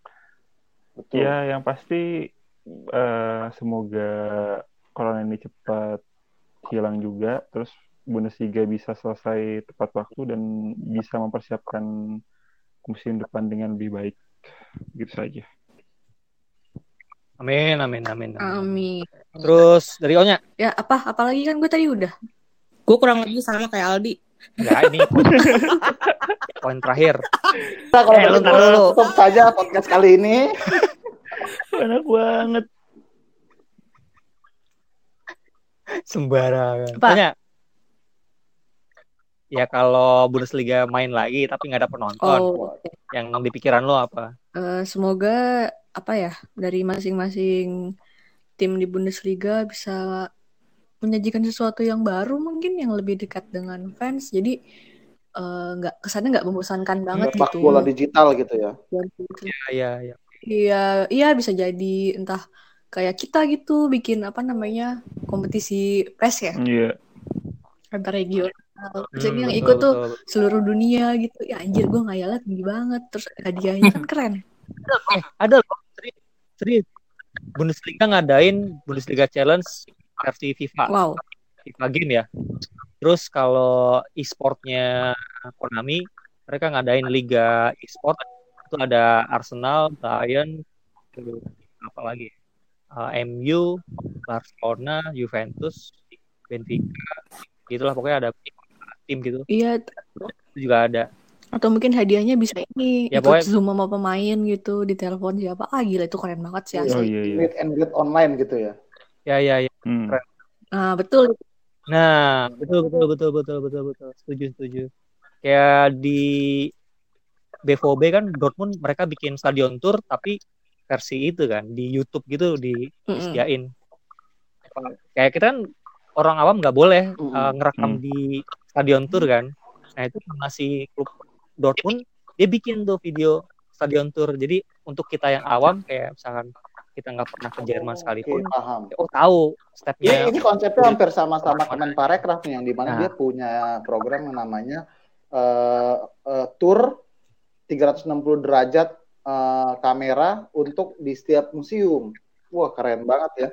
E: Betul.
C: Ya yang pasti eh, semoga corona ini cepat hilang juga, terus Bundesliga bisa selesai tepat waktu dan bisa mempersiapkan musim depan dengan lebih baik. Gitu saja.
B: Amin, amin, amin. amin.
D: Amin.
B: Terus dari Onya?
D: Ya apa? Apalagi kan gue tadi udah.
G: Gue kurang lebih sama kayak Aldi.
B: Enggak, ini poin, poin terakhir.
E: Nah, kalau
B: Eh, lu dulu.
E: tutup saja podcast kali ini.
C: Enak banget.
B: Sembarangan.
D: Apa?
B: Tanya. Ya kalau Bundesliga main lagi tapi nggak ada penonton,
D: Oh,
B: yang di pikiran lo apa?
D: eh, semoga apa ya dari masing-masing tim di Bundesliga bisa menyajikan sesuatu yang baru mungkin yang lebih dekat dengan fans jadi eh, nggak kesannya nggak membosankan banget
E: Sepak
D: gitu
E: bola digital gitu ya.
B: Iya, iya, iya.
D: Iya, iya bisa jadi entah kayak kita gitu bikin apa namanya kompetisi PES ya
C: Iya.
D: antar regional. Terus
B: Hmm,
D: yang
B: betul,
D: ikut tuh
B: betul.
D: seluruh dunia gitu. Ya anjir gue ngayalnya tinggi banget. Terus hadiahnya kan keren.
B: Eh, ada loh, serius, serius. Bundesliga ngadain Bundesliga Challenge versi FIFA.
D: Wow.
B: FIFA game ya. Terus kalau e-sportnya Konami, mereka ngadain liga e-sport itu ada Arsenal, Bayern, apa lagi? Eh, MU, Barcelona, Juventus, Benfica, gitulah pokoknya ada tim gitu.
D: Iya,
B: Itu juga ada.
D: Atau mungkin hadiahnya bisa ini
B: Ya,
D: ikut
B: pokoknya-
D: Zoom sama pemain gitu di telepon siapa. Ah gila itu keren banget sih
C: Oh
D: asli.
C: iya iya.
E: Meet and greet online gitu ya.
B: Ya ya ya.
C: Hmm.
D: Nah, betul.
B: Nah, betul betul betul betul betul betul. Setuju setuju. Kayak di BVB kan Dortmund mereka bikin stadion tour tapi versi itu kan di YouTube gitu di disediain. Kayak kita kan orang awam nggak boleh
E: Mm-mm.
B: uh, ngerekam
C: Mm.
B: di stadion tour kan. Nah itu sama si klub Dortmund dia bikin tuh video stadion tour. Jadi untuk kita yang awam kayak misalkan kita nggak pernah ke Jerman
E: Oke,
B: sekalipun,
E: paham.
B: oh tahu stepnya.
E: Ya, ini konsepnya hampir sama-sama Kemenparekraf nih yang di mana
B: Nah.
E: dia punya program yang namanya eh, eh, tour 360 derajat eh, kamera untuk di setiap museum. Wah keren banget ya.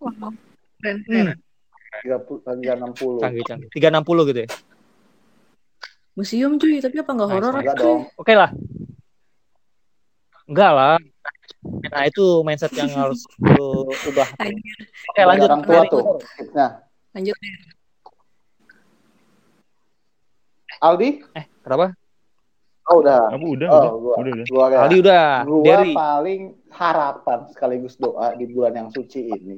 D: Wow. Keren, keren.
B: Hmm,
E: 30, 360.
B: canggih canggih. 360 gitu ya.
D: Museum cuy, tapi apa nggak
B: Nice,
D: horor
B: nice. Oke lah. Enggak lah. Nah itu mindset yang harus lu ubah. Oke lanjut.
E: Orang tua
B: Mary.
E: tuh. Nah,
D: Lanjut.
E: Aldi?
B: Eh kenapa?
E: Oh udah.
C: Apa udah
E: Oh,
C: udah
E: gua.
C: udah udah.
E: Gua.
B: Aldi udah.
E: Gua
B: Derry.
E: paling harapan sekaligus doa di bulan yang suci ini.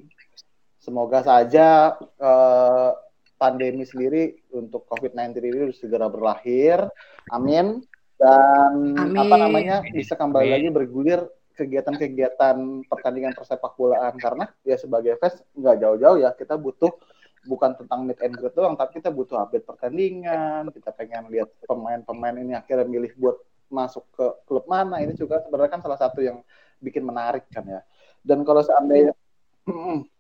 E: Semoga saja eh, pandemi sendiri untuk COVID-19 ini segera berakhir. Amin. Dan
D: Amin.
E: apa namanya bisa kembali
B: Amin.
E: lagi bergulir kegiatan-kegiatan pertandingan persepak bolaan karena ya sebagai fans nggak jauh-jauh ya kita butuh bukan tentang meet and greet doang tapi kita butuh update pertandingan kita pengen lihat pemain-pemain ini akhirnya milih buat masuk ke klub mana ini juga sebenarnya kan salah satu yang bikin menarik kan ya dan kalau seandainya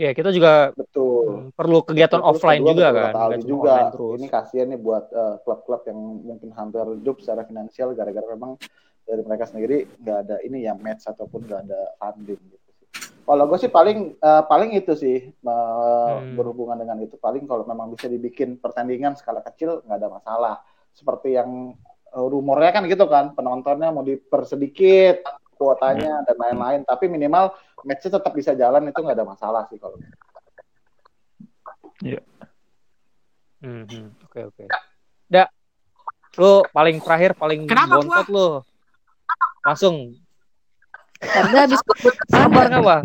B: Ya kita juga
E: betul
B: mm, perlu kegiatan
E: Terus
B: offline juga
E: betul
B: kan.
E: Aldi
B: Nggak cuma
E: juga
B: terus.
E: ini kasihan nih buat eh, klub-klub yang mungkin hampir hidup secara finansial gara-gara memang dari mereka sendiri nggak ada ini ya match ataupun nggak ada funding gitu sih. Kalau gue sih paling eh, paling itu sih eh,
B: Hmm.
E: berhubungan dengan itu paling kalau memang bisa dibikin pertandingan skala kecil nggak ada masalah. Seperti yang eh, rumornya kan gitu kan penontonnya mau dipersedikit kuotanya dan lain-lain tapi minimal matchnya tetap bisa jalan itu nggak ada masalah sih kalau
B: Hmm, hmm. Oke oke. Da, lu paling terakhir paling
G: Kenapa
B: bontot lu. Langsung
D: Karena habis
B: sabar nggak Wah?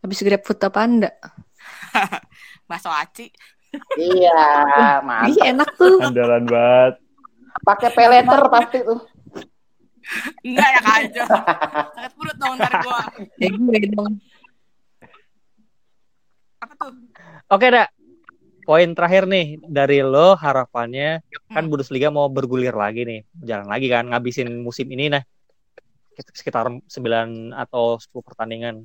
D: habis grab food apa anda?
G: Bakso aci.
E: iya
D: Ih
E: mantap
D: enak tuh.
C: Andalan banget.
E: pakai peleter pasti tuh
G: Enggak ya aja. Sakit perut dong ntar gua.
D: Ya gue dong.
G: Apa tuh?
B: Oke, dah. Poin terakhir nih dari lo harapannya kan
G: Hmm.
B: Bundesliga mau bergulir lagi nih, jalan lagi kan ngabisin musim ini nah sekitar 9 atau 10 pertandingan.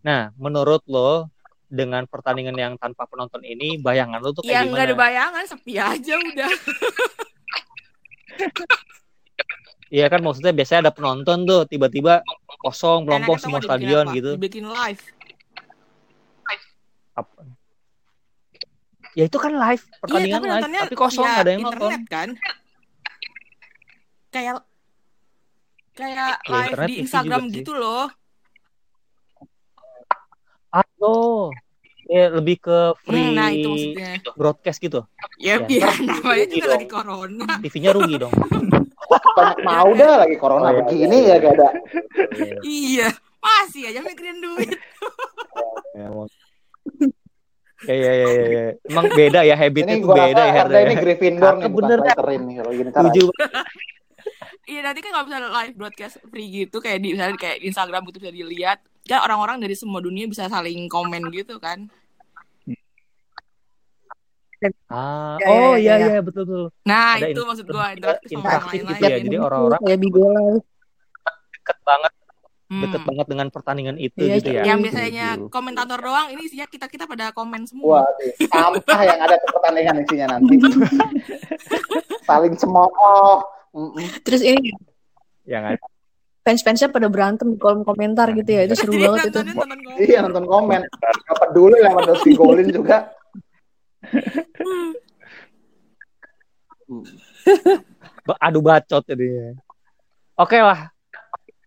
B: Nah, menurut lo dengan pertandingan yang tanpa penonton ini bayangan lo tuh
G: Ya
B: kayak
G: enggak ada
B: gimana?
G: bayangan, sepi aja udah.
B: Iya kan maksudnya biasanya ada penonton tuh tiba-tiba kosong melompok semua stadion
G: apa?
B: gitu.
G: Dibikin live.
B: Apa- Ya itu kan live, pertandingan
G: iya, tapi
B: live, tapi kosong nggak ada yang nonton.
G: internet kan. Kayak kayak
B: Ya,
G: live di Instagram
B: sih.
G: gitu loh.
B: Atau ya lebih ke free
G: Hmm, nah itu maksudnya.
B: broadcast gitu.
G: Ya
B: Ya,
G: biar namanya juga lagi corona.
B: TV-nya rugi dong.
E: banyak mau dah lagi corona
B: Oh, iya,
E: begini ya gak ada
G: iya, masih aja mikirin duit.
B: Ya, ya, ya, ya. Emang beda ya habitnya tuh
E: gua
B: beda ya
E: karena
B: Herda
E: ini
B: ya.
E: Gryffindor nih
B: bener.
E: Slytherin nih kalau gini
B: Setuju.
G: Iya nanti kan kalau misalnya live broadcast free gitu kayak di misalnya kayak Instagram gitu bisa dilihat kan orang-orang dari semua dunia bisa saling komen gitu kan.
B: Ah,
D: Ya,
B: oh
D: ya,
B: iya
D: ya,
B: iya betul betul.
G: Nah
B: Ada
G: itu
B: in-
G: maksud gua interaktif sama orang
B: interaktif gitu ya. Jadi orang-orang
D: kayak Bigo Live.
F: Deket banget.
G: Hmm.
B: deket banget dengan pertandingan itu
D: Iya,
B: gitu ya.
G: Yang biasanya
C: Setuju.
G: komentator doang ini isinya kita kita pada komen semua.
E: Waduh, sampah yang ada di pertandingan isinya nanti. Saling cemooh.
D: Terus ini
B: Yang ada.
D: fans-fansnya pada berantem di kolom komentar gitu ya. Itu seru
G: Iya,
D: banget itu.
E: Iya nonton komen. Gak peduli lah sama Dosi Golin juga.
B: Ba- adu bacot jadinya. Oke lah.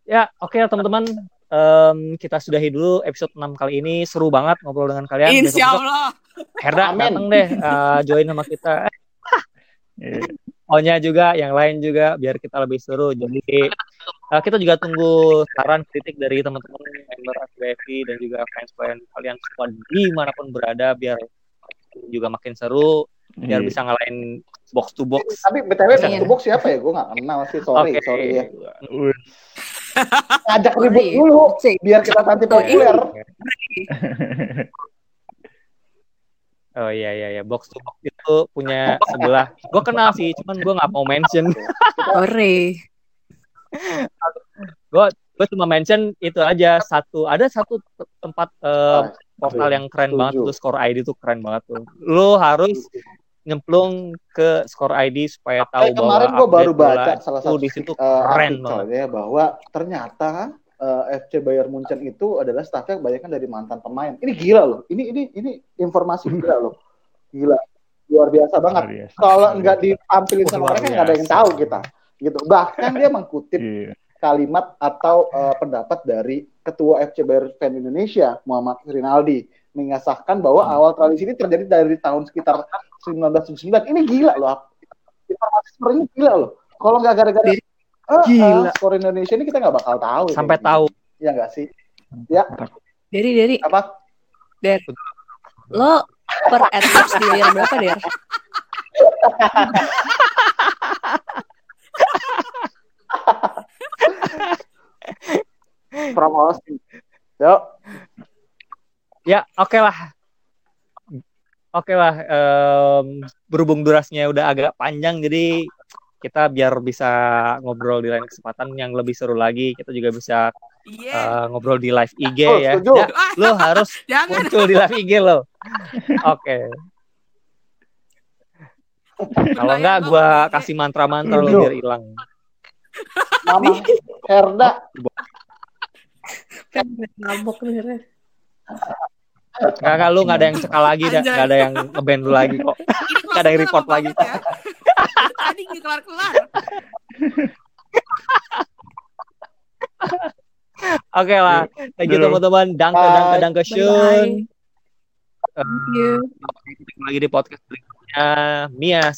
B: Ya, oke lah teman-teman. Em, kita sudahi dulu episode 6 kali ini. Seru banget ngobrol dengan kalian.
G: Insya Allah.
B: Herda
E: Amin.
B: datang deh eh, join sama kita. Onya juga, yang lain juga biar kita lebih seru. Jadi eh, kita juga tunggu saran kritik dari teman-teman member FBFI dan juga fans kalian kalian semua di mana pun berada biar juga makin seru biar
C: Iya.
B: bisa ngalahin box to box.
E: Tapi BTW back
D: Iya.
E: to box siapa ya? Gue gak kenal sih. Sorry,
B: Oke.
E: sorry ya.
D: Sorry.
E: ribut dulu. Biar kita nanti populer.
B: Oh iya iya iya box to box itu punya sebelah. Gue kenal sih, cuman gue nggak mau mention.
D: Sorry.
B: Gue cuma mention itu aja satu. Ada satu te- tempat eh,
E: Ah,
B: portal yang keren
E: setuju.
B: banget tuh Score ID tuh keren banget tuh. Lo harus nyemplung ke Score ID supaya tahu
E: Eh,
B: bahwa
E: kemarin gue baru baca salah
B: itu
E: satu
B: di situ
E: eh,
B: keren banget.
E: ya bahwa ternyata eh, FC Bayern Munchen itu adalah staffnya kebanyakan dari mantan pemain. Ini gila loh. Ini ini ini informasi gila loh. Gila. Luar biasa banget. Kalau nggak ditampilin sama mereka nggak ada yang tahu kita. Gitu. Bahkan dia mengkutip
C: Iya.
E: Kalimat atau eh, pendapat dari ketua FC Bayern Fan Indonesia Muhammad Rinaldi mengesahkan bahwa awal tradisi ini terjadi dari tahun sekitar 1979. Ini gila loh. Informasi seperti ini gila loh. Kalau nggak gara-gara eh,
B: Gila.
E: eh, skor Indonesia ini kita nggak bakal tahu. ini.
B: Sampai tahu.
E: Ya nggak sih?
D: Dari dari
E: Apa?
D: lo per adlibs dibayar berapa der?
E: Promosi. Yuk.
B: Ya oke lah. Oke lah. em, berhubung durasinya udah agak panjang, jadi kita biar bisa ngobrol di lain kesempatan yang lebih seru lagi. Kita juga bisa
G: Iya.
B: eh, ngobrol di live IG
E: Oh,
B: ya.
E: setuju.
B: Ya, lo harus
G: Jangan.
B: muncul di live IG lo. Oke. Kalau enggak gua kasih mantra-mantra lo biar hilang.
E: Mama Herda.
D: Nabok bener.
B: Enggak enggak lu enggak ada yang cekal lagi, enggak ada yang ngeband lu lagi kok. Nggak ada yang report lagi.
G: ya. Tadi nggak kelar-kelar.
B: Oke lah. Thank you teman-teman. Danke
E: Bye.
B: danke danke schön.
D: Thank you.
B: Lagi di podcast berikutnya. Mia